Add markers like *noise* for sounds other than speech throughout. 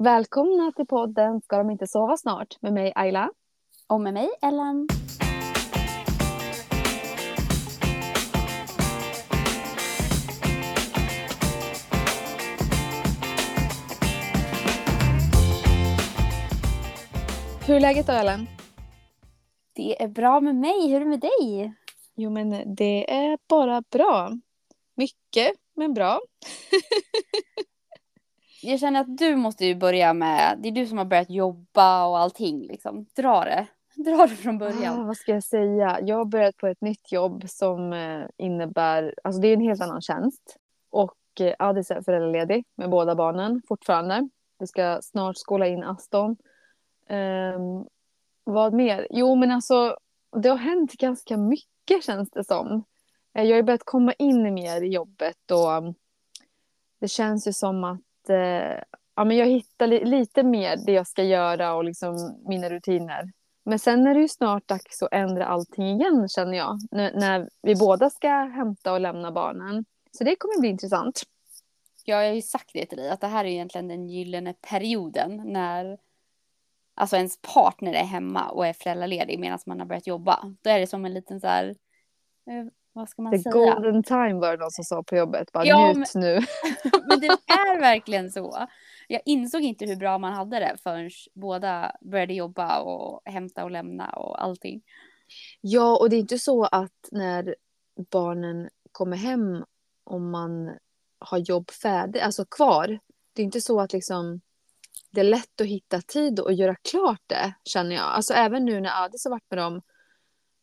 Välkomna till podden Ska de inte sova snart med mig Ayla. Och med mig Ellen. Hur är läget då Ellen? Det är bra med mig. Hur är det med dig? Jo men det är bara bra. Mycket men bra. *laughs* Jag känner att du måste ju börja med, det är du som har börjat jobba och allting liksom. Dra det. Dra det från början. Ah, vad ska jag säga? Jag har börjat på ett nytt jobb som eh, innebär, alltså det är en helt annan tjänst. Och eh, Adis är föräldraledig med båda barnen fortfarande. Vi ska snart skola in Aston. Um, vad mer? Jo men alltså det har hänt ganska mycket känns det som. Eh, jag har börjat komma in mer i jobbet och det känns ju som att Eh, ja, men jag hittar li lite mer det jag ska göra och liksom mina rutiner. Men sen är det ju snart dags att ändra allting igen känner jag. N när vi båda ska hämta och lämna barnen. Så det kommer bli intressant. Ja, jag har ju sagt det till dig att det här är egentligen den gyllene perioden när alltså ens partner är hemma och är föräldraledig medan man har börjat jobba. Då är det som en liten så här, eh, vad ska man The säga? golden time var det någon som sa på jobbet. Bara Ja, njut nu. *laughs* Men det *laughs* är verkligen så. Jag insåg inte hur bra man hade det förrän båda började jobba och hämta och lämna och allting. Ja, och det är inte så att när barnen kommer hem om man har jobb färdigt, alltså kvar. Det är inte så att liksom det är lätt att hitta tid och göra klart det, känner jag. Alltså även nu när Adis har varit med dem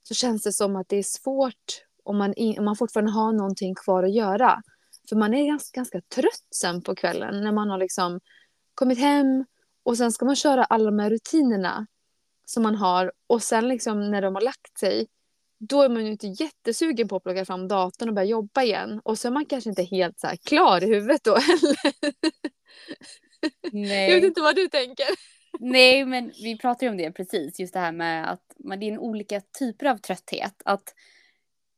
så känns det som att det är svårt om man, in, om man fortfarande har någonting kvar att göra. För man är ganska, ganska trött sen på kvällen när man har liksom kommit hem och sen ska man köra alla de här rutinerna som man har och sen liksom när de har lagt sig då är man ju inte jättesugen på att plocka fram datorn och börja jobba igen. Och så är man kanske inte helt så klar i huvudet då heller. Nej. Jag vet inte vad du tänker. Nej, men vi pratade ju om det precis, just det här med att man, det är olika typer av trötthet. Att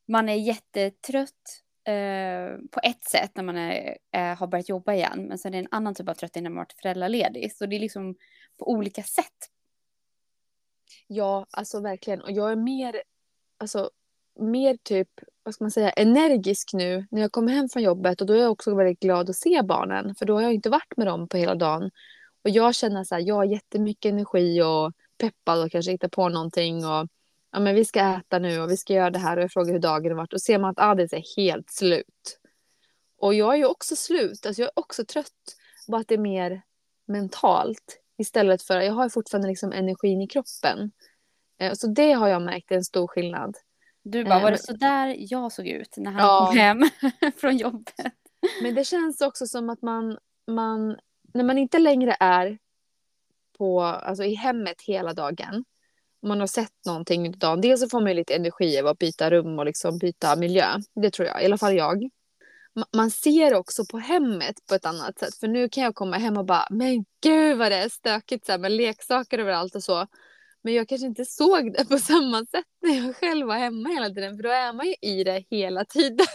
man är jättetrött eh, på ett sätt när man är, eh, har börjat jobba igen, men sen är det en annan typ av trötthet när man varit föräldraledig. Så det är liksom på olika sätt. Ja, alltså verkligen. Och jag är mer, alltså, mer typ, vad ska man säga, energisk nu när jag kommer hem från jobbet. Och då är jag också väldigt glad att se barnen, för då har jag inte varit med dem på hela dagen. Och jag känner så här, jag har jättemycket energi och peppad och kanske hittar på någonting. Och ja, men vi ska äta nu och vi ska göra det här och jag frågar hur dagen har varit och ser man att Adis är helt slut. Och jag är ju också slut, alltså jag är också trött. Bara att det är mer mentalt istället för, jag har fortfarande liksom energin i kroppen. Eh, så det har jag märkt är en stor skillnad. Du bara, Eh, var det men- så där jag såg ut när han Ja. kom hem *laughs* från jobbet? Men det känns också som att man, man när man inte längre är på, alltså i hemmet hela dagen. Om man har sett någonting under dagen. Dels så får man ju lite energi av att byta rum och liksom byta miljö. Det tror jag, i alla fall jag. Ma- Man ser också på hemmet på ett annat sätt. För nu kan jag komma hem och bara, men gud vad det är stökigt så här, med leksaker överallt och så. Men jag kanske inte såg det på *laughs* samma sätt när jag själv var hemma hela tiden. För då är man ju i det hela tiden.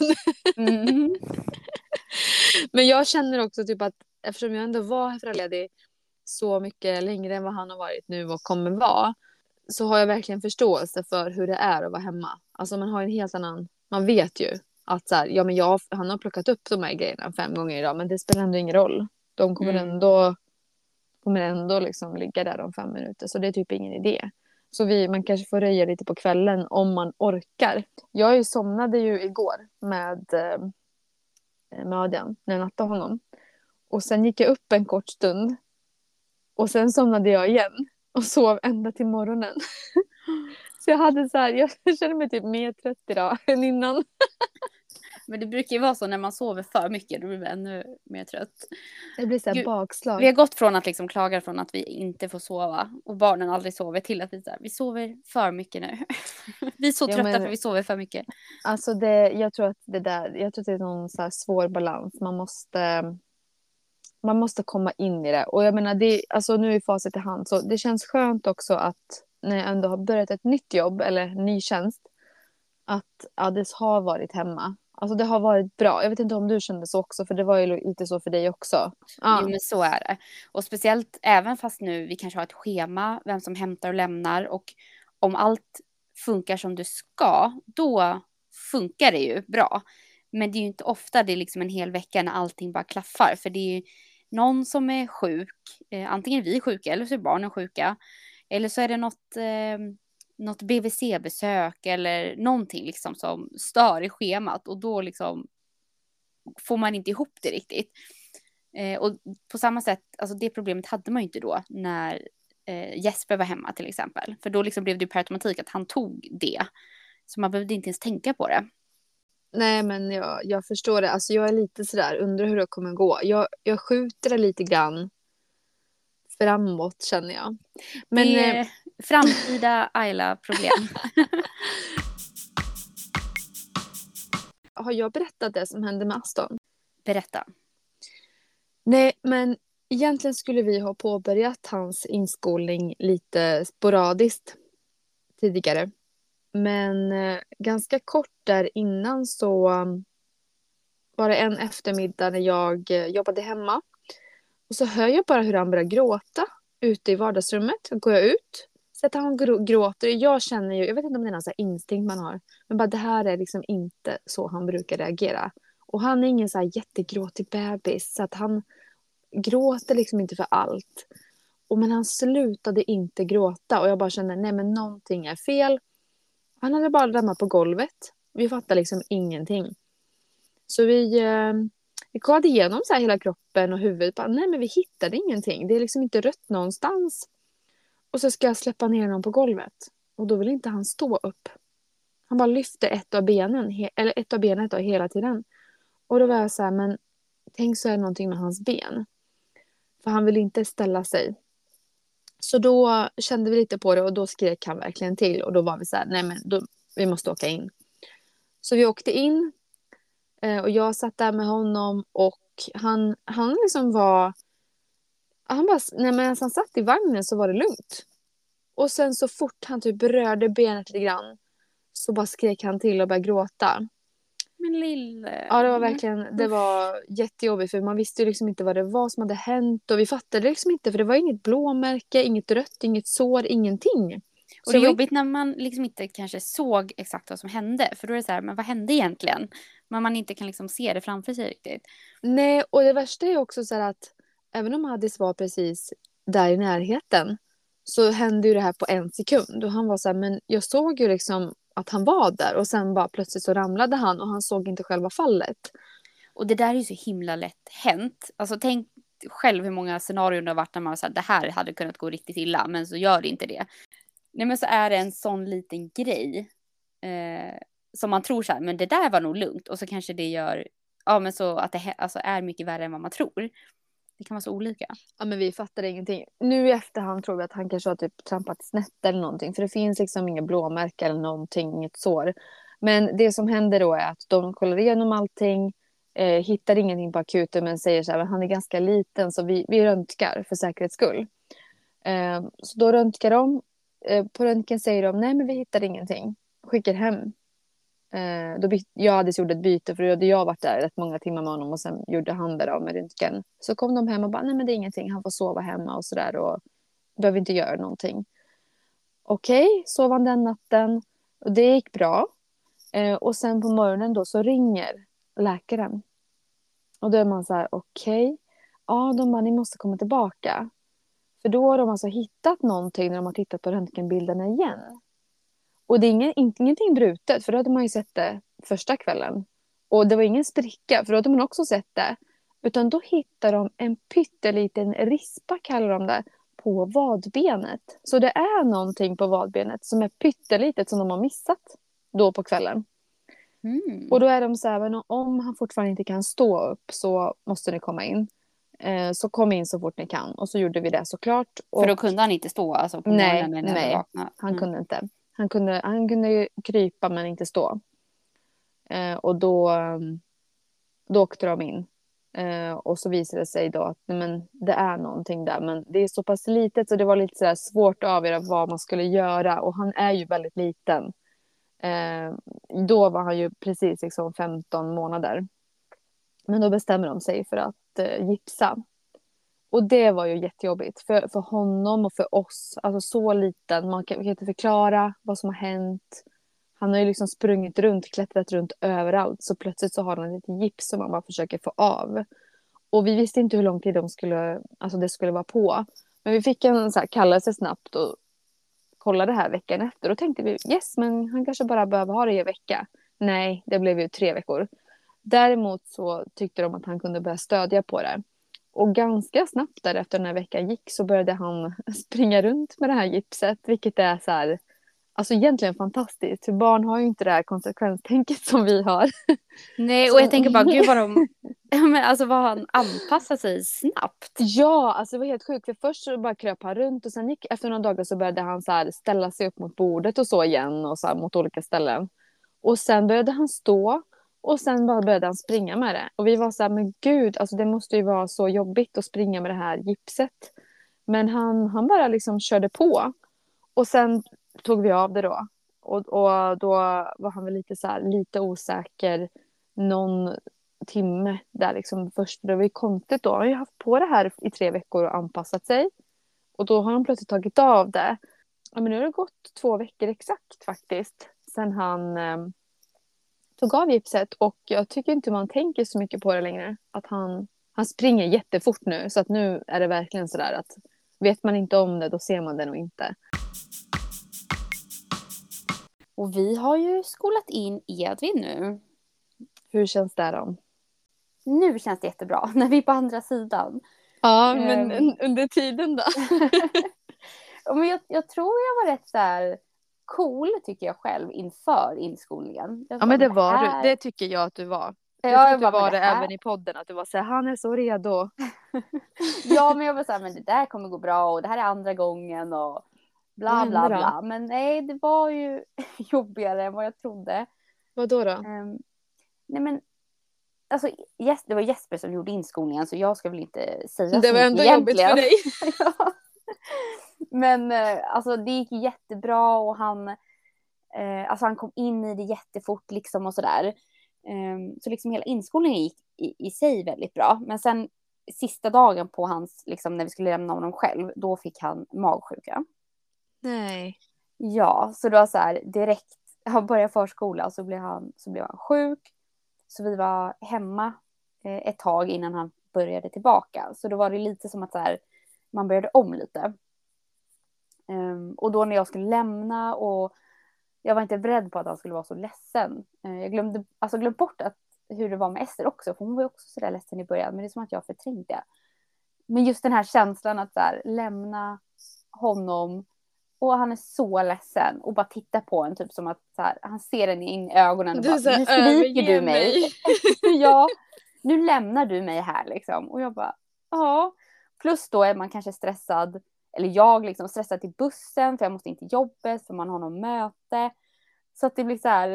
Mm. *laughs* Men jag känner också typ att eftersom jag ändå var föräldraledig så mycket längre än vad han har varit nu och kommer vara så har jag verkligen förståelse för hur det är att vara hemma. Alltså man har en helt annan, man vet ju att så här, ja men jag, han har plockat upp de här grejerna fem gånger idag men det spelar ändå ingen roll. De kommer Mm. ändå, kommer ändå liksom ligga där om fem minuter så det är typ ingen idé. Så vi, man kanske får röja lite på kvällen om man orkar. Jag ju somnade ju igår med eh, med Adrian när jag nattade honom. Och sen gick jag upp en kort stund. Och sen somnade jag igen. Och sov ända till morgonen. Så jag hade så här, jag *laughs* känner mig typ mer trött idag *laughs* än innan. Men det brukar ju vara så när man sover för mycket, då blir man ännu mer trött. Det blir så här bakslag. Vi har gått från att liksom klaga från att vi inte får sova och barnen aldrig sover till att vi, så här, vi sover för mycket nu. *laughs* vi är så trötta men- för vi sover för mycket. Alltså det, jag tror att det där, jag tror att det är någon så svår balans. Man måste, man måste komma in i det. Och jag menar, det, alltså nu är facit i hand. Så det känns skönt också att när jag ändå har börjat ett nytt jobb eller ny tjänst. Att Adis har varit hemma. Alltså det har varit bra. Jag vet inte om du kände så också, för det var ju lite så för dig också. Ja. Jo, men så är det. Och speciellt även fast nu vi kanske har ett schema, vem som hämtar och lämnar och om allt funkar som du ska, då funkar det ju bra. Men det är ju inte ofta det är liksom en hel vecka när allting bara klaffar, för det är ju någon som är sjuk, eh, antingen är vi sjuka eller så är barnen sjuka, eller så är det något eh, något BVC-besök eller någonting liksom som stör i schemat och då liksom får man inte ihop det riktigt. Eh, och på samma sätt, alltså det problemet hade man ju inte då när eh, Jesper var hemma till exempel. För då liksom blev det per automatik att han tog det. Så man behövde inte ens tänka på det. Nej, men jag, jag förstår det. Alltså jag är lite sådär, undrar hur det kommer gå. Jag, jag skjuter det lite grann framåt känner jag. Men, det är eh, framtida Ayla-problem. *laughs* Har jag berättat det som hände med Aston? Berätta. Nej, men egentligen skulle vi ha påbörjat hans inskolning lite sporadiskt tidigare. Men eh, ganska kort där innan så um, var det en eftermiddag när jag eh, jobbade hemma och så hör jag bara hur han börjar gråta ute i vardagsrummet. Då går jag ut, så att han gråter. Jag känner ju, jag vet inte om det är någon så instinkt man har, men bara det här är liksom inte så han brukar reagera. Och han är ingen så här jättegråtig bebis, så att han gråter liksom inte för allt. Och men han slutade inte gråta och jag bara kände, nej men någonting är fel. Han hade bara ramlat på golvet. Vi fattade liksom ingenting. Så vi eh, vi kollade igenom så hela kroppen och huvudet. Bara, nej, men vi hittade ingenting. Det är liksom inte rött någonstans. Och så ska jag släppa ner honom på golvet. Och då vill inte han stå upp. Han bara lyfter ett av benen, eller ett av benet då, hela tiden. Och då var jag så här, men tänk så är det någonting med hans ben. För han vill inte ställa sig. Så då kände vi lite på det och då skrek han verkligen till. Och då var vi så här, nej men då, vi måste åka in. Så vi åkte in eh, och jag satt där med honom och han, han liksom var... Han bara, nej men alltså, han satt i vagnen så var det lugnt. Och sen så fort han typ rörde benet lite grann så bara skrek han till och började gråta. Men lille. Ja, det var verkligen det var jättejobbigt för man visste ju liksom inte vad det var som hade hänt och vi fattade liksom inte för det var inget blåmärke, inget rött, inget sår, ingenting. Och det är jobbigt när man liksom inte kanske såg exakt vad som hände. För då är det så här, men vad hände egentligen? Men man inte kan liksom se det framför sig riktigt. Nej, och det värsta är också så att även om Addis var precis där i närheten så hände ju det här på en sekund. Och han var så här, men jag såg ju liksom att han var där och sen bara plötsligt så ramlade han och han såg inte själva fallet. Och det där är ju så himla lätt hänt. Alltså tänk själv hur många scenarion det har varit när man har sagt det här hade kunnat gå riktigt illa men så gör det inte det. Nej men så är det en sån liten grej. Eh, som man tror så här, men det där var nog lugnt. Och så kanske det gör, ja men så att det alltså, är mycket värre än vad man tror. Det kan vara så olika. Ja men vi fattade ingenting. Nu i efterhand tror vi att han kanske har typ trampat snett eller någonting. För det finns liksom inga blåmärken eller någonting, inget sår. Men det som händer då är att de kollar igenom allting. Eh, hittar ingenting på akuten men säger så här, han är ganska liten så vi, vi röntgar för säkerhets skull. Eh, så då röntgar de Eh, på röntgen säger de nej men vi hittar ingenting. Skickar hem. Eh, då byt, jag hade gjort ett byte för då hade jag varit där rätt många timmar med honom och sen gjorde han det av med röntgen. Så kom de hem och bara nej men det är ingenting, han får sova hemma och sådär och behöver inte göra någonting. Okej, okay, sov han den natten och det gick bra. Eh, och sen på morgonen då så ringer läkaren. Och då är man så här okej, okay. ja de bara ni måste komma tillbaka. För då har de alltså hittat någonting när de har tittat på röntgenbilderna igen. Och det är ingen, ingenting brutet, för då hade man ju sett det första kvällen. Och det var ingen spricka, för då hade man också sett det. Utan då hittar de en pytteliten rispa, kallar de det, på vadbenet. Så det är någonting på vadbenet som är pyttelitet som de har missat då på kvällen. Mm. Och då är de så här, men om han fortfarande inte kan stå upp så måste ni komma in. Eh, så kom in så fort ni kan. Och så gjorde vi det såklart. Och... För då kunde han inte stå alltså, på nej, morgonen? Nej, nej han mm. kunde inte. Han kunde, han kunde krypa men inte stå. Eh, och då, då åkte de in. Eh, och så visade det sig då att nej, men, det är någonting där. Men det är så pass litet så det var lite sådär svårt att avgöra vad man skulle göra. Och han är ju väldigt liten. Eh, då var han ju precis liksom 15 månader. Men då bestämmer de sig för att eh, gipsa. Och det var ju jättejobbigt för, för honom och för oss. Alltså så liten, man kan, kan inte förklara vad som har hänt. Han har ju liksom sprungit runt, klättrat runt överallt. Så plötsligt så har han lite gips som man bara försöker få av. Och vi visste inte hur lång tid de skulle, alltså det skulle vara på. Men vi fick en så här kallelse snabbt och kollade det här veckan efter. Då tänkte vi yes, men han kanske bara behöver ha det i en vecka. Nej, det blev ju tre veckor. Däremot så tyckte de att han kunde börja stödja på det. Och ganska snabbt därefter när veckan gick så började han *laughs* springa runt med det här gipset, vilket är så här, alltså egentligen fantastiskt. För barn har ju inte det här konsekvenstänket som vi har. *laughs* Nej, och jag tänker bara, gud vad de, *laughs* men alltså vad han anpassar sig snabbt. Ja, alltså det var helt sjukt. För först så bara kröp han runt och sen gick, efter några dagar så började han så här ställa sig upp mot bordet och så igen och så här mot olika ställen. Och sen började han stå och sen bara började han springa med det. Och vi var så här, men gud, alltså det måste ju vara så jobbigt att springa med det här gipset. Men han, han bara liksom körde på. Och sen tog vi av det då. Och, och då var han väl lite så här, lite osäker någon timme där liksom först. Det var ju konstigt då. Han har ju haft på det här i tre veckor och anpassat sig. Och då har han plötsligt tagit av det. Ja, men nu har det gått två veckor exakt faktiskt. Sen han eh, tog av gipset och jag tycker inte man tänker så mycket på det längre. Att han, han springer jättefort nu så att nu är det verkligen sådär att vet man inte om det då ser man det nog inte. Och vi har ju skolat in Edvin nu. Hur känns det då? Nu känns det jättebra *laughs* när vi är på andra sidan. Ja, men um, under tiden då? *laughs* men jag, jag tror jag var rätt så här cool tycker jag själv inför inskolningen. ja men det var här... du, det tycker jag att du var. Jag ja, jag du var det, det även i podden, att du var så här, han är så redo. *laughs* ja men jag var så här, men det där kommer gå bra och det här är andra gången och bla bla bla. Men nej, det var ju *laughs* jobbigare än vad jag trodde. Vad då? då? Um, nej men alltså yes, det var Jesper som gjorde inskolningen så jag ska väl inte säga Det var ändå jobbigt för dig. *laughs* Men eh, alltså det gick jättebra och han, eh, alltså han kom in i det jättefort liksom och sådär. Eh, så liksom hela inskolningen gick i, i, sig väldigt bra. Men sen sista dagen på hans, liksom när vi skulle lämna honom själv, då fick han magsjuka. Nej. Ja, så det var så här direkt, *laughs* han började förskola så blev han, så blev han sjuk. Så vi var hemma eh, ett tag innan han började tillbaka. Så då var det lite som att så här, man började om lite. Um, och då när jag skulle lämna och jag var inte beredd på att han skulle vara så ledsen. Uh, jag glömde alltså glömde bort att, hur det var med Ester också, för hon var ju också så där ledsen i början, men det är som att jag förträngde. Men just den här känslan att så här, lämna honom och han är så ledsen och bara titta på en typ som att så här, han ser den in i ögonen och bara, nu sviker du mig. mig. *laughs* ja, nu lämnar du mig här liksom. Och jag bara, ja. Plus då är man kanske stressad eller jag liksom stressar till bussen för jag måste in till jobbet för man har något möte. Så att det blir så här,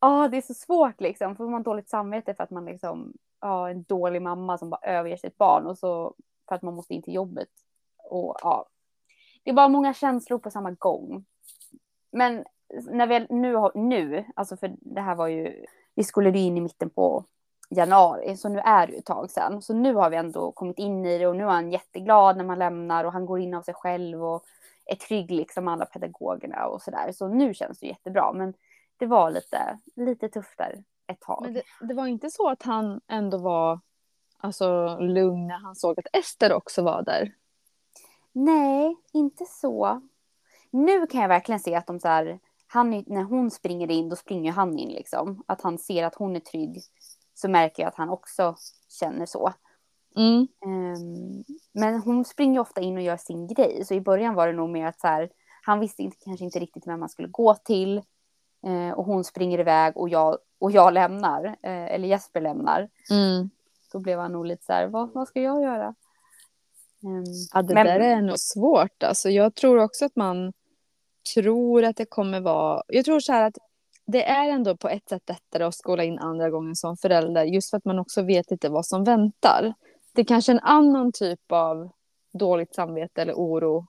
ja ah, det är så svårt liksom, får man dåligt samvete för att man liksom, ja ah, en dålig mamma som bara överger sitt barn och så för att man måste in till jobbet. Och ja, det är bara många känslor på samma gång. Men när vi nu, nu, alltså för det här var ju, vi skulle ju in i mitten på januari, så nu är det ju ett tag sedan. Så nu har vi ändå kommit in i det och nu är han jätteglad när man lämnar och han går in av sig själv och är trygg liksom med alla pedagogerna och sådär. Så nu känns det jättebra, men det var lite, lite tufft där ett tag. Men det, det var inte så att han ändå var alltså, lugn när han såg att Ester också var där? Nej, inte så. Nu kan jag verkligen se att de så här, han, när hon springer in, då springer han in liksom. Att han ser att hon är trygg så märker jag att han också känner så. Mm. Um, men hon springer ofta in och gör sin grej. Så i början var det nog mer att så här, han visste inte, kanske inte riktigt vem man skulle gå till. Uh, och hon springer iväg och jag, och jag lämnar. Uh, eller Jesper lämnar. Mm. Då blev han nog lite så här, vad, vad ska jag göra? Um, ja, det men... där är nog svårt. Alltså, jag tror också att man tror att det kommer vara... Jag tror så här att det är ändå på ett sätt lättare att skola in andra gången som förälder just för att man också vet lite vad som väntar. Det är kanske en annan typ av dåligt samvete eller oro.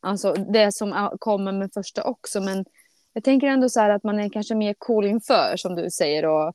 Alltså det som kommer med första också men jag tänker ändå så här att man är kanske mer cool inför som du säger och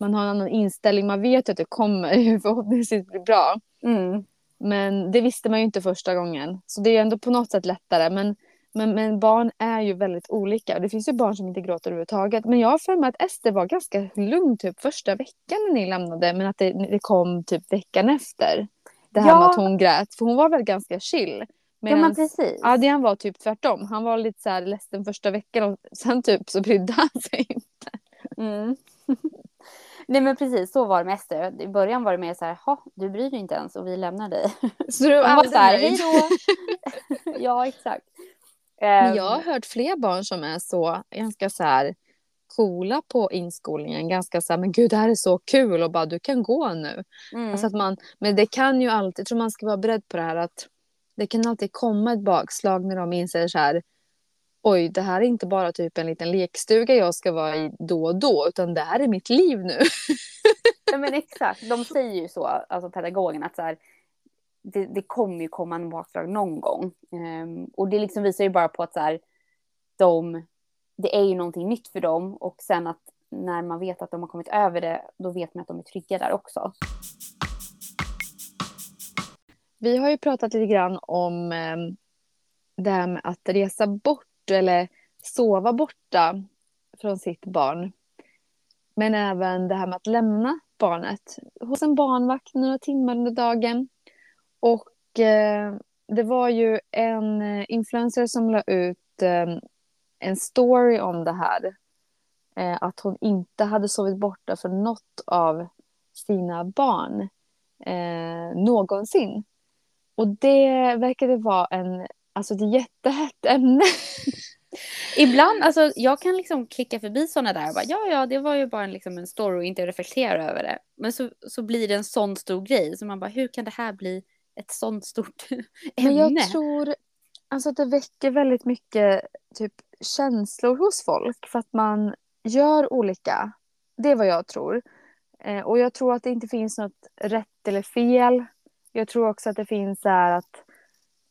man har en annan inställning. Man vet att det kommer *laughs* förhoppningsvis bli bra. Mm. Men det visste man ju inte första gången. Så det är ändå på något sätt lättare. Men, men, men barn är ju väldigt olika. Och det finns ju barn som inte gråter överhuvudtaget. Men jag har för mig att Ester var ganska lugn typ första veckan när ni lämnade. Men att det, det kom typ veckan efter. Det här Ja. med att hon grät. För hon var väl ganska chill. Ja Medan men precis. Adrian var typ tvärtom. Han var lite så här ledsen första veckan och sen typ så brydde han sig inte. Mm. *laughs* Nej men precis så var det med Ester. I början var det mer så här, "Ha, du bryr dig inte ens och vi lämnar dig. Så du var så här, hej då. *laughs* ja exakt. Men Ehm, jag har hört fler barn som är så ganska så här coola på inskolningen. Ganska så här, men gud det här är så kul och bara du kan gå nu. mm. Alltså att man, men det kan ju alltid, jag tror man ska vara beredd på det här att det kan alltid komma ett bakslag när de inser så här oj det här är inte bara typ en liten lekstuga jag ska vara i då och då utan det här är mitt liv nu. Ja men exakt, de säger ju så, alltså pedagogerna, att så här, det, det kommer ju komma en bakslag någon gång. Um, och det liksom visar ju bara på att så här, de, det är ju någonting nytt för dem och sen att när man vet att de har kommit över det, då vet man att de är trygga där också. Vi har ju pratat lite grann om eh, det här med att resa bort eller sova borta från sitt barn. Men även det här med att lämna barnet hos en barnvakt några timmar under dagen. Och eh, det var ju en eh, influencer som la ut eh, en story om det här. Eh, att hon inte hade sovit borta för något av sina barn eh, någonsin. Och det verkade vara en, alltså ett jättehett ämne. *laughs* Ibland, alltså jag kan liksom klicka förbi sådana där och bara ja, ja, det var ju bara en, liksom en story och inte reflektera över det. Men så, så blir det en sån stor grej, så man bara hur kan det här bli ett sånt stort ämne? *laughs* Men jag tror alltså att det väcker väldigt mycket typ, känslor hos folk för att man gör olika. Det är vad jag tror. Eh, och jag tror att det inte finns något rätt eller fel. Jag tror också att det finns så här att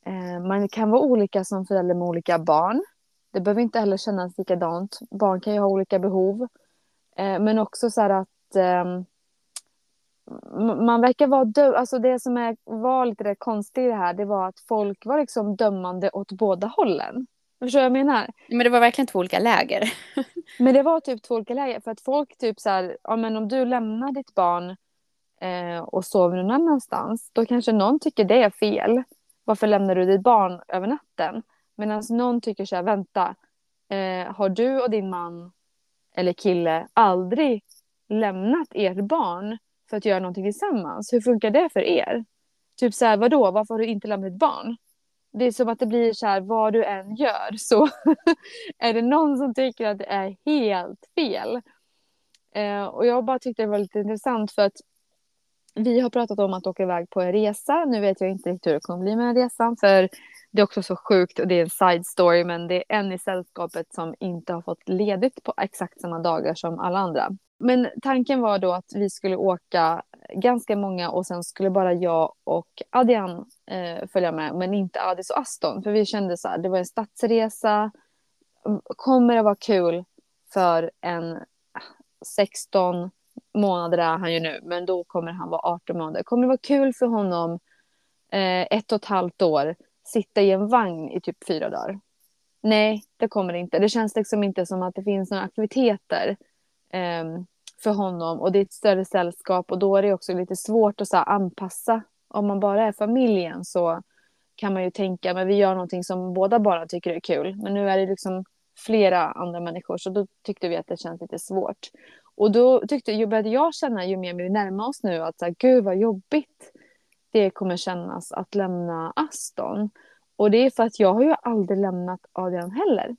eh, man kan vara olika som förälder med olika barn. Det behöver inte heller kännas likadant. Barn kan ju ha olika behov. Eh, men också så här att ehm, man verkar vara dö- alltså det som är, var lite det konstiga i det här, det var att folk var liksom dömande åt båda hållen. Förstår du vad jag menar? Men det var verkligen två olika läger. *laughs* Men det var typ två olika läger, för att folk typ så här, ja men om du lämnar ditt barn eh, och sover någon annanstans, då kanske någon tycker det är fel. Varför lämnar du ditt barn över natten? Medan någon tycker så här, vänta, eh, har du och din man eller kille aldrig lämnat ert barn för att göra någonting tillsammans? Hur funkar det för er? Typ så här, vadå, varför har du inte lämnat ditt barn? Det är som att det blir så här, vad du än gör så *laughs* är det någon som tycker att det är helt fel. Eh, och jag bara tyckte det var lite intressant för att vi har pratat om att åka iväg på en resa. Nu vet jag inte riktigt hur det kommer bli med den resan för det är också så sjukt och det är en side story men det är en i sällskapet som inte har fått ledigt på exakt samma dagar som alla andra. Men tanken var då att vi skulle åka ganska många och sen skulle bara jag och Adrian eh, följa med men inte Adis och Aston för vi kände så här, det var en stadsresa. Kommer det vara kul för en ah, 16 månader är han ju nu men då kommer han vara 18 månader. Kommer det vara kul för honom eh, ett och ett halvt år sitta i en vagn i typ fyra dagar? Nej, det kommer det inte. Det känns liksom inte som att det finns några aktiviteter Ehm, för honom och det är ett större sällskap och då är det också lite svårt att så här, anpassa. Om man bara är familjen så kan man ju tänka men vi gör någonting som båda bara tycker är kul. Men nu är det liksom flera andra människor så då tyckte vi att det känns lite svårt. Och då tyckte, ju började jag känna ju mer vi närmar oss nu att så här, gud vad jobbigt det kommer kännas att lämna Aston. Och det är för att jag har ju aldrig lämnat Adrian heller.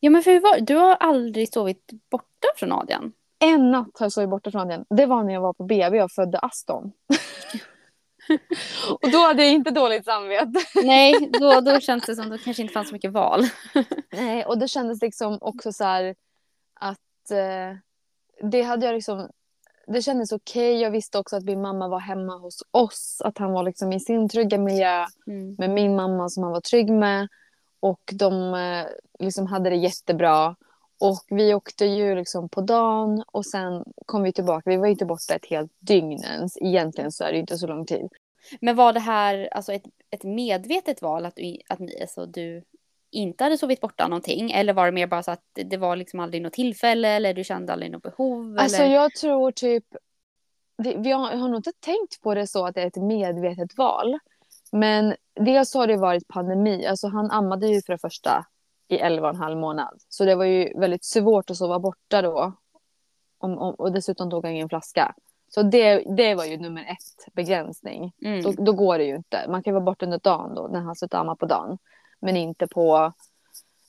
Ja men för var, du har aldrig sovit borta från Adrian? En natt har jag sovit borta från Adrian. Det var när jag var på BB och födde Aston. *laughs* och då hade jag inte dåligt samvete. Nej, då, då känns det som att det kanske inte fanns så mycket val. *laughs* Nej, och det kändes liksom också så här att eh, det hade jag liksom det kändes okej. Jag visste också att min mamma var hemma hos oss. Att han var liksom i sin trygga miljö Mm. med min mamma som han var trygg med. Och de eh, liksom hade det jättebra. Och vi åkte ju liksom på dagen och sen kom vi tillbaka. Vi var inte borta ett helt dygn ens. Egentligen så är det inte så lång tid. Men var det här alltså ett, ett medvetet val att, du, att ni, alltså du inte hade sovit borta någonting? Eller var det mer bara så att det var liksom aldrig något tillfälle eller du kände aldrig något behov? Alltså eller? jag tror typ, det, vi har, har nog inte tänkt på det så att det är ett medvetet val. Men dels har det varit pandemi, alltså han ammade ju för det första i 11 och en halv månad. Så det var ju väldigt svårt att sova borta då. Om, om, och dessutom tog han ingen flaska. Så det, det var ju nummer ett begränsning. Mm. Då, då går det ju inte. Man kan vara borta under dagen då när han slutar amma på dagen. Men inte på,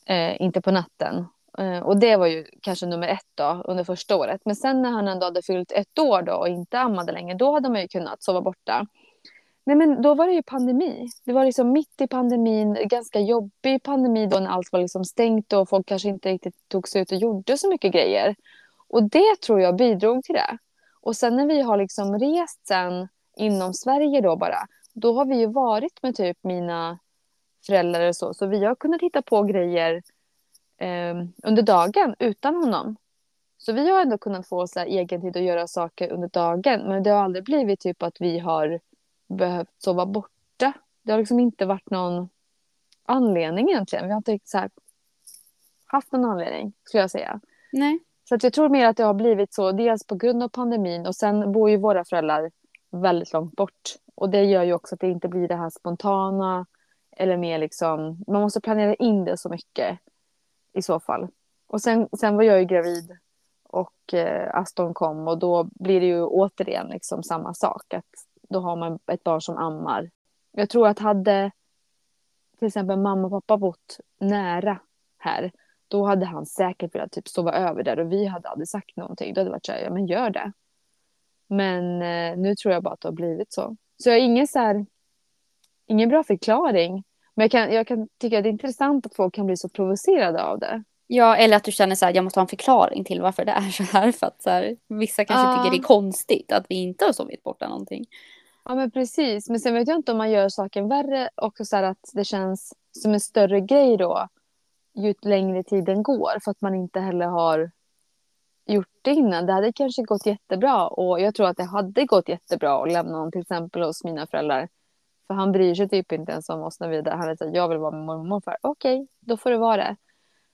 eh, inte på natten. Eh, och det var ju kanske nummer ett då under första året. Men sen när han ändå hade fyllt ett år då och inte ammade längre. Då hade man ju kunnat sova borta. Nej men då var det ju pandemi. Det var liksom mitt i pandemin, ganska jobbig pandemi då när allt var liksom stängt och folk kanske inte riktigt tog sig ut och gjorde så mycket grejer. Och det tror jag bidrog till det. Och sen när vi har liksom rest sen inom Sverige då bara, då har vi ju varit med typ mina föräldrar och så, så vi har kunnat hitta på grejer eh, under dagen utan honom. Så vi har ändå kunnat få så här, egen tid att göra saker under dagen, men det har aldrig blivit typ att vi har behövt sova borta. Det har liksom inte varit någon anledning egentligen. Vi har inte så här, haft någon anledning, skulle jag säga. Nej. Så att jag tror mer att det har blivit så, dels på grund av pandemin och sen bor ju våra föräldrar väldigt långt bort. Och det gör ju också att det inte blir det här spontana eller mer liksom, man måste planera in det så mycket i så fall. Och sen, sen var jag ju gravid och eh, Aston kom och då blir det ju återigen liksom samma sak. Att då har man ett barn som ammar. Jag tror att hade till exempel mamma och pappa bott nära här då hade han säkert velat typ sova över där och vi hade aldrig sagt någonting. Då hade det varit så här, ja men gör det. Men eh, nu tror jag bara att det har blivit så. Så jag har ingen så här, ingen bra förklaring. Men jag kan, jag kan tycka att det är intressant att folk kan bli så provocerade av det. Ja, eller att du känner så här, jag måste ha en förklaring till varför det är så här. *laughs* För att så här, vissa kanske Ja. tycker det är konstigt att vi inte har sovit borta någonting. Ja men precis. Men sen vet jag inte om man gör saken värre också så här att det känns som en större grej då ju längre tiden går för att man inte heller har gjort det innan. Det hade kanske gått jättebra och jag tror att det hade gått jättebra att lämna honom till exempel hos mina föräldrar. För han bryr sig typ inte ens om oss när vi är där. Han vet jag vill vara med mormor och morfar. Okej, då får det vara det.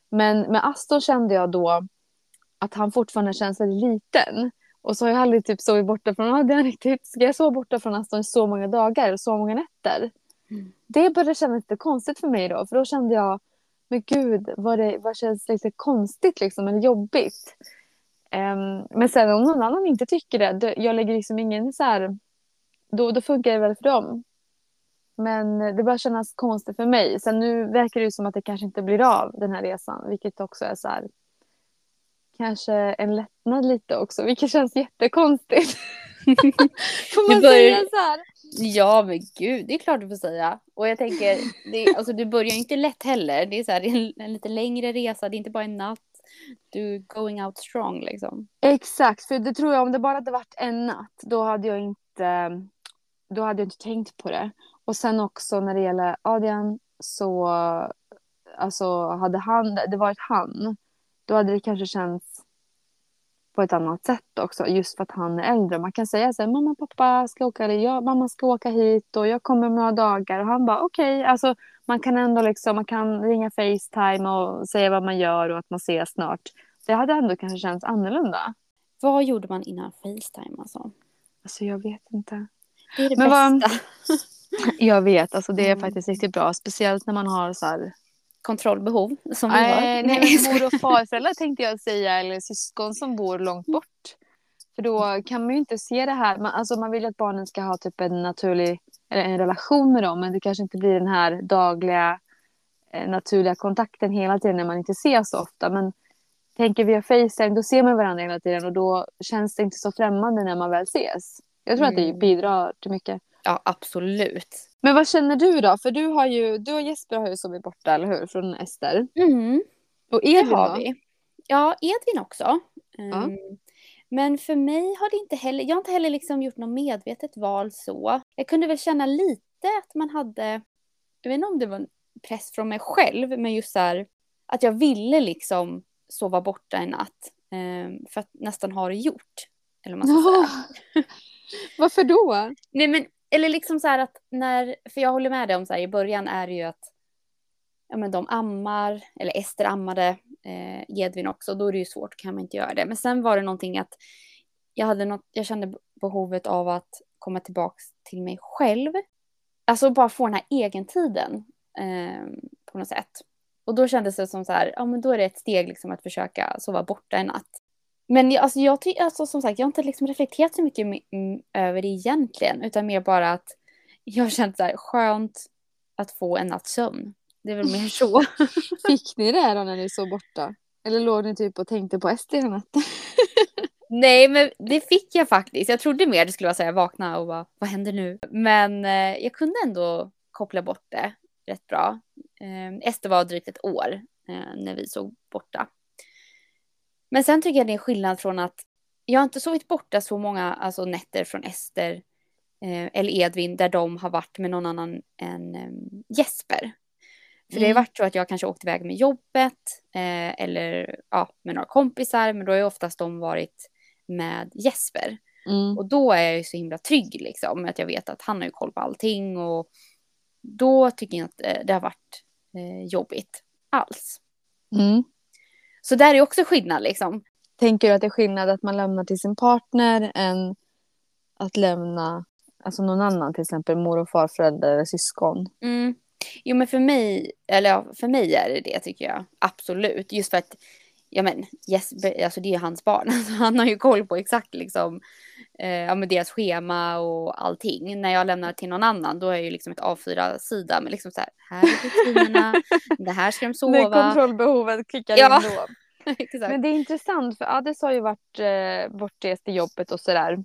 Men med Aston kände jag då att han fortfarande känns väldigt liten. Och så har jag aldrig typ sovit borta från hade jag riktigt, ska jag sova borta från Aston i så många dagar, så många nätter? Mm. Det började kännas lite konstigt för mig då, för då kände jag, men gud, vad, det, vad känns lite konstigt liksom, eller jobbigt? Ehm, men sen om någon annan inte tycker det, jag lägger liksom ingen så här, då, då funkar det väl för dem. Men det börjar kännas konstigt för mig. Sen nu verkar det ju som att det kanske inte blir av den här resan, vilket också är så här, kanske en lättnad lite också, vilket känns jättekonstigt. *laughs* Får man börjar- säga så här? Ja, men gud, det är klart du får säga. Och jag tänker, det, alltså, du börjar ju inte lätt heller. Det är så här, det är en, en lite längre resa, det är inte bara en natt. Du going out strong liksom. Exakt, för det tror jag om det bara hade varit en natt, då hade jag inte, då hade jag inte tänkt på det. Och sen också när det gäller Adrian så, alltså hade han, det varit han, då hade det kanske känts på ett annat sätt också, just för att han är äldre. Man kan säga så här, mamma pappa ska åka, ja, mamma ska åka hit och jag kommer om några dagar. Och han bara okej, alltså man kan ändå liksom, man kan ringa Facetime och säga vad man gör och att man ses snart. Det hade ändå kanske känts annorlunda. Vad gjorde man innan Facetime alltså? Alltså jag vet inte. Det är det Men vad- bästa. *laughs* Jag vet, alltså det är Mm. faktiskt riktigt bra. Speciellt när man har så här... Kontrollbehov som vi har. Nej, nej, men mor och farföräldrar tänkte jag säga, eller syskon som bor långt bort. För då kan man ju inte se det här. Man, alltså man vill ju att barnen ska ha typ en naturlig, eller en relation med dem. Men det kanske inte blir den här dagliga, eh, naturliga kontakten hela tiden när man inte ses så ofta. Men tänker via Facetime, då ser man varandra hela tiden och då känns det inte så främmande när man väl ses. Jag tror att det Mm. bidrar till mycket. Ja, absolut. Men vad känner du då? För du, har ju, du och Jesper har ju sovit borta, eller hur? Från Ester. Mm. Och Det Edvin har då? vi. Ja, Edvin också. Ja. Ehm, Men för mig har det inte heller, jag har inte heller liksom gjort något medvetet val så. Jag kunde väl känna lite att man hade, jag vet inte om det var press från mig själv, men just så här, att jag ville liksom sova borta en natt. Eh, för att nästan ha det gjort. Eller man ska säga. *laughs* Varför då? Nej men, eller liksom så här att när, för jag håller med dig om så här i början är det ju att ja men de ammar, eller Ester ammade, eh, Edvin också, då är det ju svårt, kan man inte göra det. Men sen var det någonting att jag hade något, jag kände behovet av att komma tillbaks till mig själv. Alltså bara få den här egentiden eh, på något sätt. Och då kändes det som så här, ja men då är det ett steg liksom att försöka sova borta en natt. Men jag, alltså, jag tycker, alltså, som sagt, jag har inte liksom reflekterat så mycket över det egentligen, utan mer bara att jag har känt så här skönt att få en natts sömn. Det är väl mer så. *laughs* Fick ni det då när ni sov borta? Eller låg ni typ och tänkte på SD hela natten? *laughs* Nej, men det fick jag faktiskt. Jag trodde mer det skulle vara så här, vakna och bara, vad händer nu? Men eh, jag kunde ändå koppla bort det rätt bra. Eh, Ester var drygt ett år eh, när vi såg borta. Men sen tycker jag det är skillnad från att jag har inte sovit borta så många alltså, nätter från Ester eh, eller Edvin där de har varit med någon annan än eh, Jesper. För mm. det har mm. varit så att jag kanske åkt iväg med jobbet eh, eller ja, med några kompisar, men då har ju oftast de varit med Jesper. Mm. Och då är jag ju så himla trygg liksom, att jag vet att han har ju koll på allting och då tycker jag inte det har varit eh, jobbigt alls. Mm. Så där är också skillnad liksom. Tänker du att det är skillnad att man lämnar till sin partner än att lämna alltså någon annan, till exempel mor och farföräldrar eller syskon? Mm. Jo men för mig, eller ja, för mig är det det tycker jag. Absolut. Just för att, ja men Jesper, alltså det är hans barn. *laughs* Alltså, han har ju koll på exakt liksom eh, ja, med deras schema och allting. När jag lämnar till någon annan då är det ju liksom ett A4-sida med liksom så här, här är rutinerna, det här ska de sova. När kontrollbehovet klickar ja. in då. *laughs* Exakt. Men det är intressant för Adis har ju varit eh, bortrest i jobbet och sådär.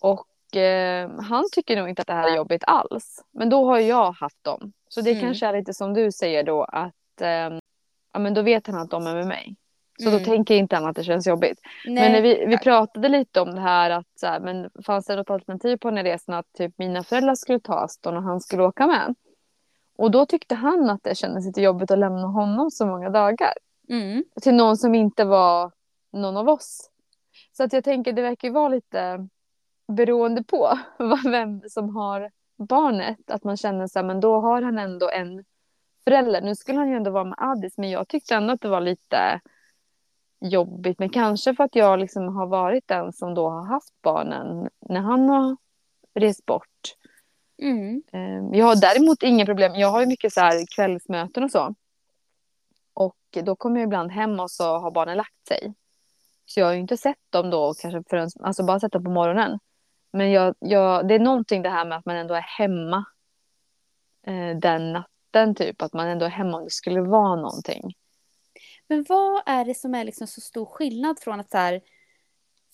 Och eh, han tycker nog inte att det här är jobbigt alls. Men då har jag haft dem. Så det mm. kanske är lite som du säger då att eh, ja, men då vet han att de är med mig. Så mm. då tänker inte han att det känns jobbigt. Nej. Men vi, vi pratade lite om det här att så här, men fanns det något alternativ på den här resan att typ mina föräldrar skulle ta Aston och han skulle åka med. Och då tyckte han att det kändes lite jobbigt att lämna honom så många dagar. Mm. Till någon som inte var någon av oss. Så att jag tänker det verkar ju vara lite beroende på *laughs* vem som har barnet. Att man känner så här, men då har han ändå en förälder. Nu skulle han ju ändå vara med Addis men jag tyckte ändå att det var lite jobbigt. Men kanske för att jag liksom har varit den som då har haft barnen när han har rest bort. Mm. Ehm, jag har däremot inga problem. Jag har ju mycket så här kvällsmöten och så. Och då kommer jag ibland hem och så har barnen lagt sig. Så jag har ju inte sett dem då kanske förrän, alltså bara sett dem på morgonen. Men jag, jag, det är någonting det här med att man ändå är hemma eh, den natten typ. Att man ändå är hemma om det skulle vara någonting. Men vad är det som är liksom så stor skillnad från att så här,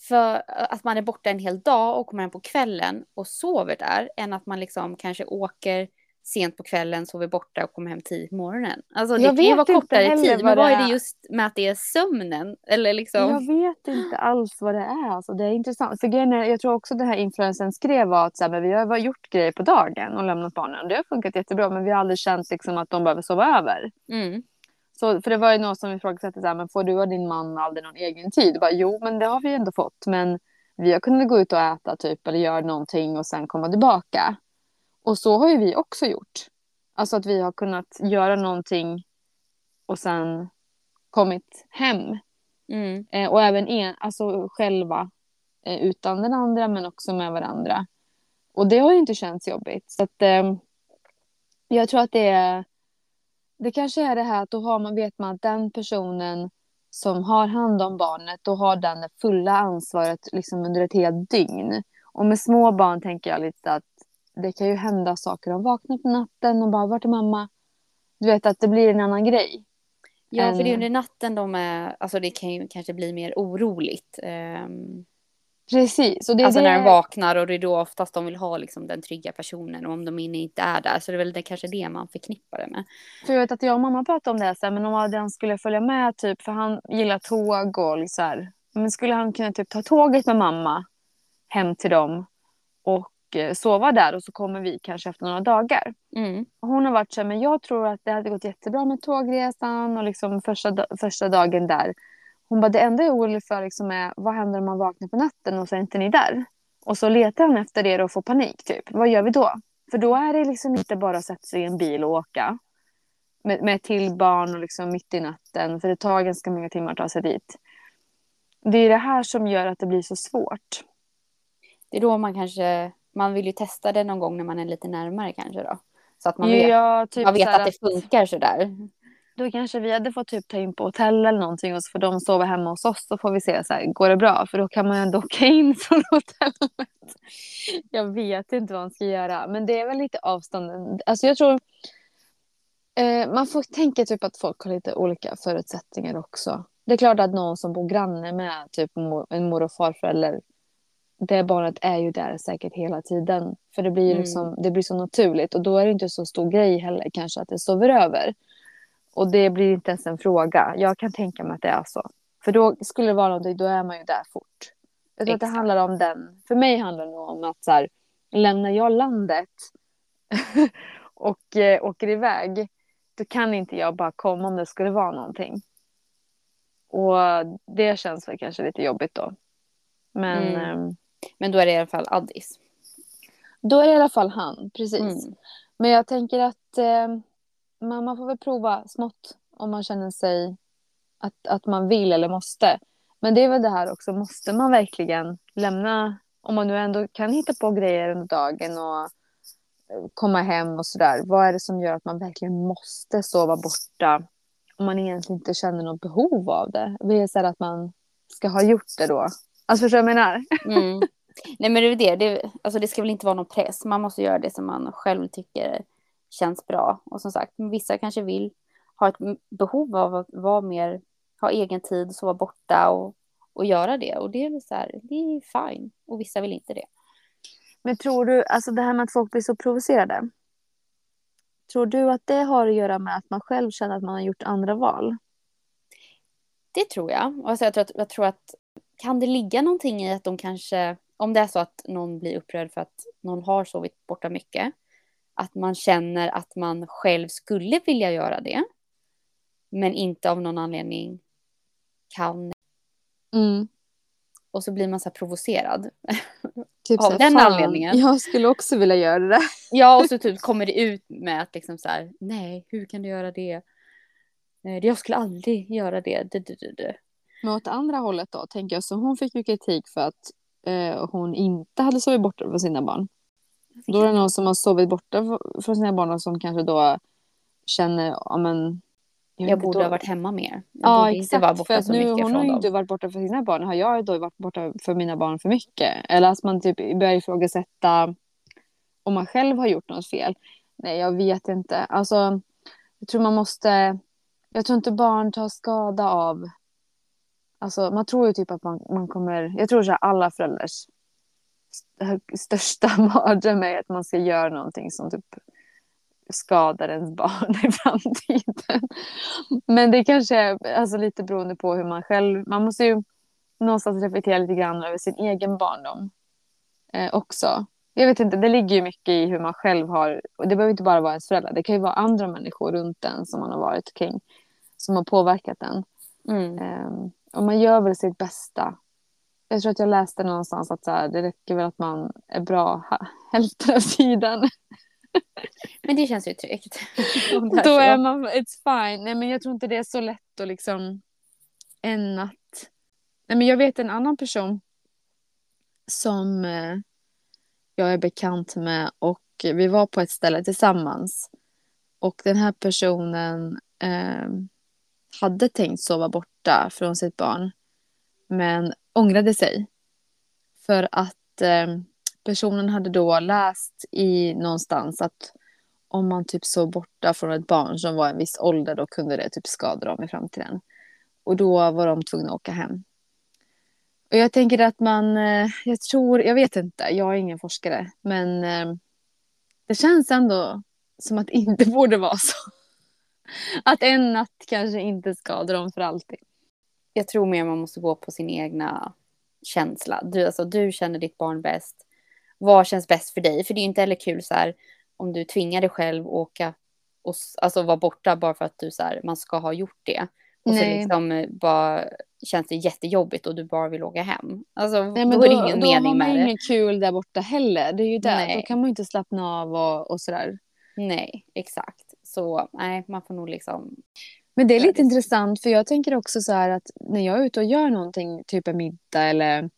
för att man är borta en hel dag och kommer hem på kvällen och sover där, än att man liksom kanske åker sent på kvällen, sover borta och kommer hem tidigt på morgonen. Alltså det jag kan ju vara kortare tid, men vad är det just med att det är sömnen? Eller liksom... Jag vet inte alls vad det är. Alltså, det är intressant. För grejen är, jag tror också det här influensen skrev var att så här, men vi har gjort grejer på dagen och lämnat barnen. Det har funkat jättebra, men vi har aldrig känt liksom, att de behöver sova över. Mm. Så, för det var ju någon som ifrågasatte så här, men får du och din man aldrig någon egen tid? bara, jo, men det har vi ändå fått. Men vi har kunnat gå ut och äta typ eller göra någonting och sen komma tillbaka. Och så har ju vi också gjort. Alltså att vi har kunnat göra någonting och sen kommit hem. Mm. Eh, och även en, alltså själva eh, utan den andra men också med varandra. Och det har ju inte känts jobbigt. Så att eh, jag tror att det är det kanske är det här att då har man, vet man att den personen som har hand om barnet, då har den det fulla ansvaret liksom under ett helt dygn. Och med små barn tänker jag lite att det kan ju hända saker. De vaknar på natten och bara, vart är mamma? Du vet att det blir en annan grej. Ja, för det är under natten de är, alltså det kan ju kanske bli mer oroligt. Um, Precis. Och det alltså det... när de vaknar och det är då oftast de vill ha liksom den trygga personen och om de inne inte är där så det är väl det, kanske det man förknippar det med. För jag vet att jag och mamma pratade om det här, men om Adrian skulle följa med typ för han gillar tåg och så här. Men skulle han kunna typ ta tåget med mamma hem till dem och sova där och så kommer vi kanske efter några dagar. Mm. Hon har varit så här, men jag tror att det hade gått jättebra med tågresan och liksom första, första dagen där. Hon bara, det enda jag är orolig för liksom är, vad händer om man vaknar på natten och så är inte ni där? Och så letar han efter er och får panik typ. Vad gör vi då? För då är det liksom inte bara att sätta sig i en bil och åka. Med, med till barn och liksom mitt i natten. För det tar ganska många timmar att ta sig dit. Det är det här som gör att det blir så svårt. Det är då man kanske, man vill ju testa det någon gång när man är lite närmare kanske då. Så att man vet, Ja, typ man vet här att det funkar sådär. Då kanske vi hade fått typ ta in på hotell eller någonting och så får de sova hemma hos oss. Så får vi se så här, går det bra? För då kan man ändå *laughs* åka in från hotellet. Jag vet inte vad man ska göra. Men det är väl lite avstånden. Alltså jag tror. Eh, man får tänka typ att folk har lite olika förutsättningar också. Det är klart att någon som bor granne med typ en mor och farförälder. Det barnet är ju där säkert hela tiden. För det blir Mm. liksom, det blir så naturligt. Och då är det inte så stor grej heller kanske att det sover över. Och det blir inte ens en fråga. Jag kan tänka mig att det är så. För då skulle det vara någonting, då är man ju där fort. Jag tror att det handlar om den. För mig handlar det nog om att så här, lämnar jag landet *laughs* och eh, åker iväg, då kan inte jag bara komma om det skulle vara någonting. Och det känns väl kanske lite jobbigt då. Men Mm. ehm, Men då är det i alla fall Addis. då är det i alla fall han, precis. Mm. Men jag tänker att eh, man, man får väl prova smått om man känner sig att, att man vill eller måste. Men det är väl det här också, måste man verkligen lämna, om man nu ändå kan hitta på grejer under dagen och eh, komma hem och sådär. Vad är det som gör att man verkligen måste sova borta om man egentligen inte känner något behov av det? Det är så att man ska ha gjort det då. Alltså förstår du vad jag menar? Mm. Nej men det är det, det, alltså det ska väl inte vara någon press. Man måste göra det som man själv tycker känns bra. Och som sagt, vissa kanske vill ha ett behov av att vara mer, ha egen tid, sova borta och, och göra det. Och det är så här, det är fine. Och vissa vill inte det. Men tror du, alltså det här med att folk blir så provocerade. Tror du att det har att göra med att man själv känner att man har gjort andra val? Det tror jag. Alltså jag, tror att, jag tror att kan det ligga någonting i att de kanske, om det är så att någon blir upprörd för att någon har sovit borta mycket, att man känner att man själv skulle vilja göra det, men inte av någon anledning kan. Mm. Och så blir man så provocerad. *laughs* Typ Av den "Fan, anledningen." Jag skulle också vilja göra det. *laughs* Ja, och så typ kommer det ut med att liksom så här, nej, hur kan du göra det? Jag skulle aldrig göra det. Men åt andra hållet då, tänker jag. Så hon fick ju kritik för att eh, hon inte hade sovit borta från sina barn. Då är det någon som har sovit borta från sina barn och som kanske då känner, ja men... Jag inte, borde då- ha varit hemma mer. Jag Ja, borde inte vara exakt. För borta att så nu, mycket hon har från ju inte varit borta för sina barn. Har jag då varit borta för mina barn för mycket? Eller att man typ börjar ifrågasätta om man själv har gjort något fel. Nej, jag vet inte. Alltså, jag tror man måste... Jag tror inte barn tar skada av... Alltså, man tror ju typ att man, man kommer... Jag tror att alla föräldrars st- största *laughs* mardröm är att man ska göra någonting som typ skadar ens barn i *laughs* framtiden. Men det kanske är alltså, lite beroende på hur man själv... Man måste ju någonstans reflektera lite grann över sin egen barndom eh, också. Jag vet inte, det ligger ju mycket i hur man själv har... Och det behöver inte bara vara ens föräldrar. Det kan ju vara andra människor runt en som man har varit kring. Som har påverkat en. Mm. Eh, och man gör väl sitt bästa. Jag tror att jag läste någonstans att så här, det räcker väl att man är bra hälften av tiden. Men det känns ju tryggt. *laughs* Då är man, it's fine. Nej men jag tror inte det är så lätt att liksom än att... Nej men jag vet en annan person som eh, jag är bekant med och vi var på ett ställe tillsammans. Och den här personen eh, hade tänkt sova borta från sitt barn men ångrade sig. För att eh, personen hade då läst i någonstans att om man typ sov borta från ett barn som var en viss ålder då kunde det typ skada dem i framtiden. Och då var de tvungna att åka hem. Och jag tänker att man, eh, jag tror, jag vet inte, jag är ingen forskare, men eh, det känns ändå som att det inte *laughs* borde vara så. *laughs* Att en natt kanske inte skadar dem för alltid. Jag tror mer man måste gå på sin egna känsla. Du, alltså, du känner ditt barn bäst. vad känns bäst för dig? För det är ju inte heller kul så här om du tvingar dig själv att åka och alltså vara borta bara för att du så här, man ska ha gjort det. Och så Nej. liksom eh, bara känns det jättejobbigt och du bara vill åka hem. Alltså Nej, men då, då, är det ingen då har mening man med det. inget kul där borta heller. Det är ju där. Nej. Då kan man ju inte slappna av och, och sådär. Nej, exakt. Så nej, man får nog liksom. Men det är lite intressant för jag tänker också så här att när jag är ute och gör någonting, typ en middag eller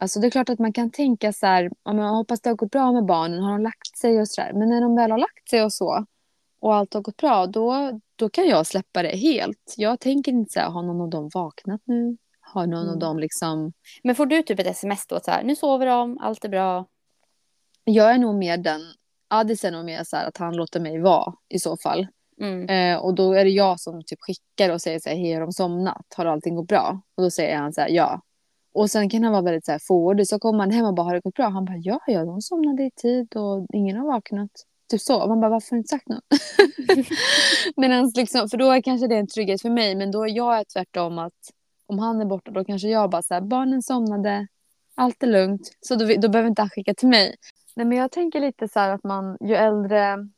Alltså det är klart att man kan tänka så här, ja, men jag hoppas det har gått bra med barnen, har de lagt sig och så där. Men när de väl har lagt sig och så och allt har gått bra, då, då kan jag släppa det helt. Jag tänker inte så här, har någon av dem vaknat nu? Har någon av Mm. dem liksom... Men får du typ ett sms då så här, nu sover de, allt är bra. Jag är nog mer den, Adis är nog mer så att han låter mig vara i så fall. Mm. Eh, och då är det jag som typ skickar och säger så här, hej har de somnat? Har allting gått bra? Och då säger han så här, ja. Och sen kan han vara väldigt så här fåordig. Så kommer han hem och bara, har det gått bra? Han bara, ja, ja, de somnade i tid och ingen har vaknat. Typ så. Man bara, varför har du inte sagt något? *laughs* Medan liksom, för då är kanske det en trygghet för mig. Men då är jag tvärtom att om han är borta då kanske jag bara så här, barnen somnade, allt är lugnt. Så då, då behöver inte han skicka till mig. Nej men jag tänker lite så här att man, ju äldre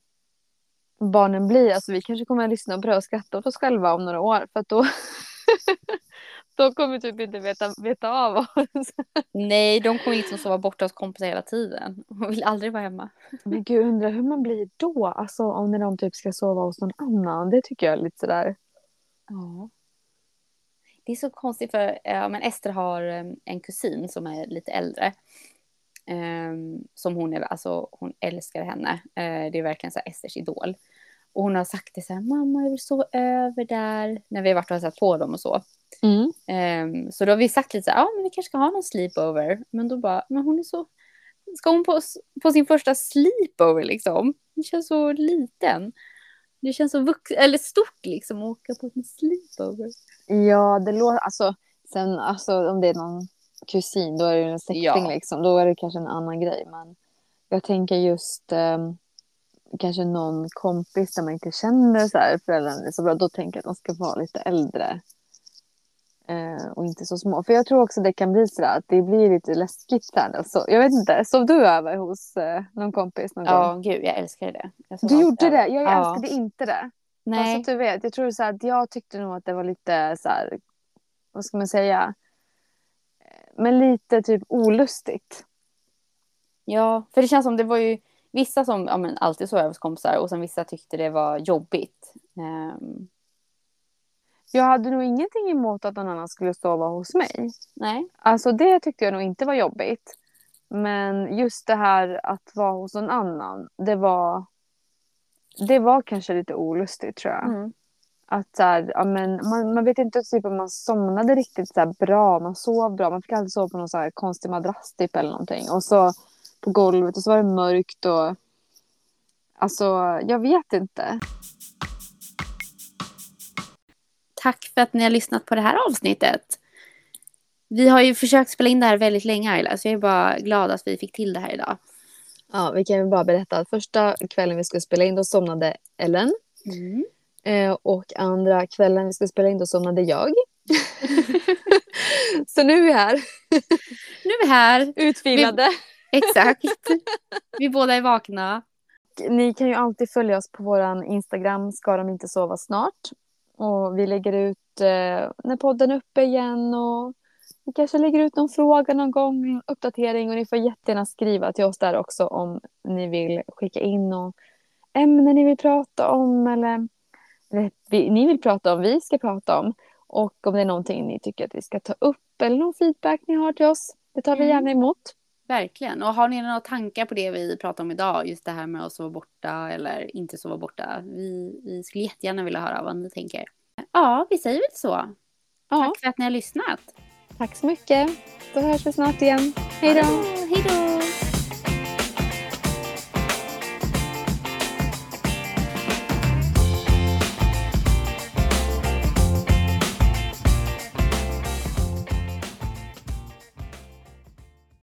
barnen blir, alltså vi kanske kommer att lyssna på det och skratta åt oss själva om några år. För att då, *laughs* då kommer typ inte veta, veta av oss. Nej, de kommer liksom sova borta hos kompisar hela tiden. De vill aldrig vara hemma. Men gud, undrar hur man blir då? Alltså om när de typ ska sova hos någon annan. Det tycker jag är lite sådär. Ja. Det är så konstigt för ja, men Ester har eh, en kusin som är lite äldre. Ehm, som hon är, alltså hon älskar henne. Eh, det är verkligen så Esters idol. Och hon har sagt det så här, mamma jag vill sova över där. När vi har varit och hälsat på dem och så. Mm. Ehm, så då har vi sagt lite så här, ja men vi kanske ska ha någon sleepover. Men då bara, men hon är så, ska hon på, på sin första sleepover liksom? Det känns så liten. Det känns så vux eller stort liksom att åka på en sleepover. Ja, det låter, alltså, sen alltså om det är någon kusin då är det en släkting Ja. liksom. Då är det kanske en annan grej. Men jag tänker just ehm, kanske någon kompis där man inte känner så här föräldrarna så bra. Då tänker jag att de ska vara lite äldre. Eh, och inte så små. För jag tror också det kan bli så där att det blir lite läskigt sen. Alltså, jag vet inte, sov du över hos eh, någon kompis någon gång? Ja, gud, jag älskar det. Jag Du gjorde över. det? Jag Ja. älskade inte det. Fast Nej, att du vet, jag tror så här att jag tyckte nog att det var lite så här, vad ska man säga, men lite typ olustigt. ja, för det känns som det var ju vissa som ja, men alltid sov över kompisar och sen vissa tyckte det var jobbigt. Ehm, Jag hade nog ingenting emot att någon annan skulle sova hos mig. nej, Alltså det tyckte jag nog inte var jobbigt. Men just det här att vara hos någon annan, det var, det var kanske lite olustigt tror jag. mm. Att så här, ja, men man, man vet inte typ om man somnade riktigt så här bra, man sov bra, man fick alltid sova på någon så här konstig madrass typ eller någonting. Och så på golvet och så var det mörkt och alltså jag vet inte. Tack för att ni har lyssnat på det här avsnittet. Vi har ju försökt spela in det här väldigt länge Ayla, så jag är bara glad att vi fick till det här idag. Ja, vi kan ju bara berätta att första kvällen vi skulle spela in då somnade Ellen. Mm. Eh, och andra kvällen vi skulle spela in då somnade jag. *laughs* så nu är vi här, Nu är vi här. utvilade. Exakt. vi båda är vakna. Ni kan ju alltid följa oss på våran Instagram, ska de inte sova snart. Och vi lägger ut eh, när podden är uppe igen och vi kanske lägger ut någon fråga någon gång, uppdatering och ni får jättegärna skriva till oss där också om ni vill skicka in något ämne ni vill prata om eller vi, ni vill prata om, vi ska prata om. Och om det är någonting ni tycker att vi ska ta upp eller någon feedback ni har till oss, det tar vi Mm. gärna emot. Verkligen. Och har ni några tankar på det vi pratar om idag, just det här med att sova borta eller inte sova borta. Vi, vi skulle jättegärna vilja höra vad ni tänker. Ja, vi säger väl så. Ja, Tack för att ni har lyssnat. tack så mycket. Då hörs vi snart igen. Hej då! Hej då!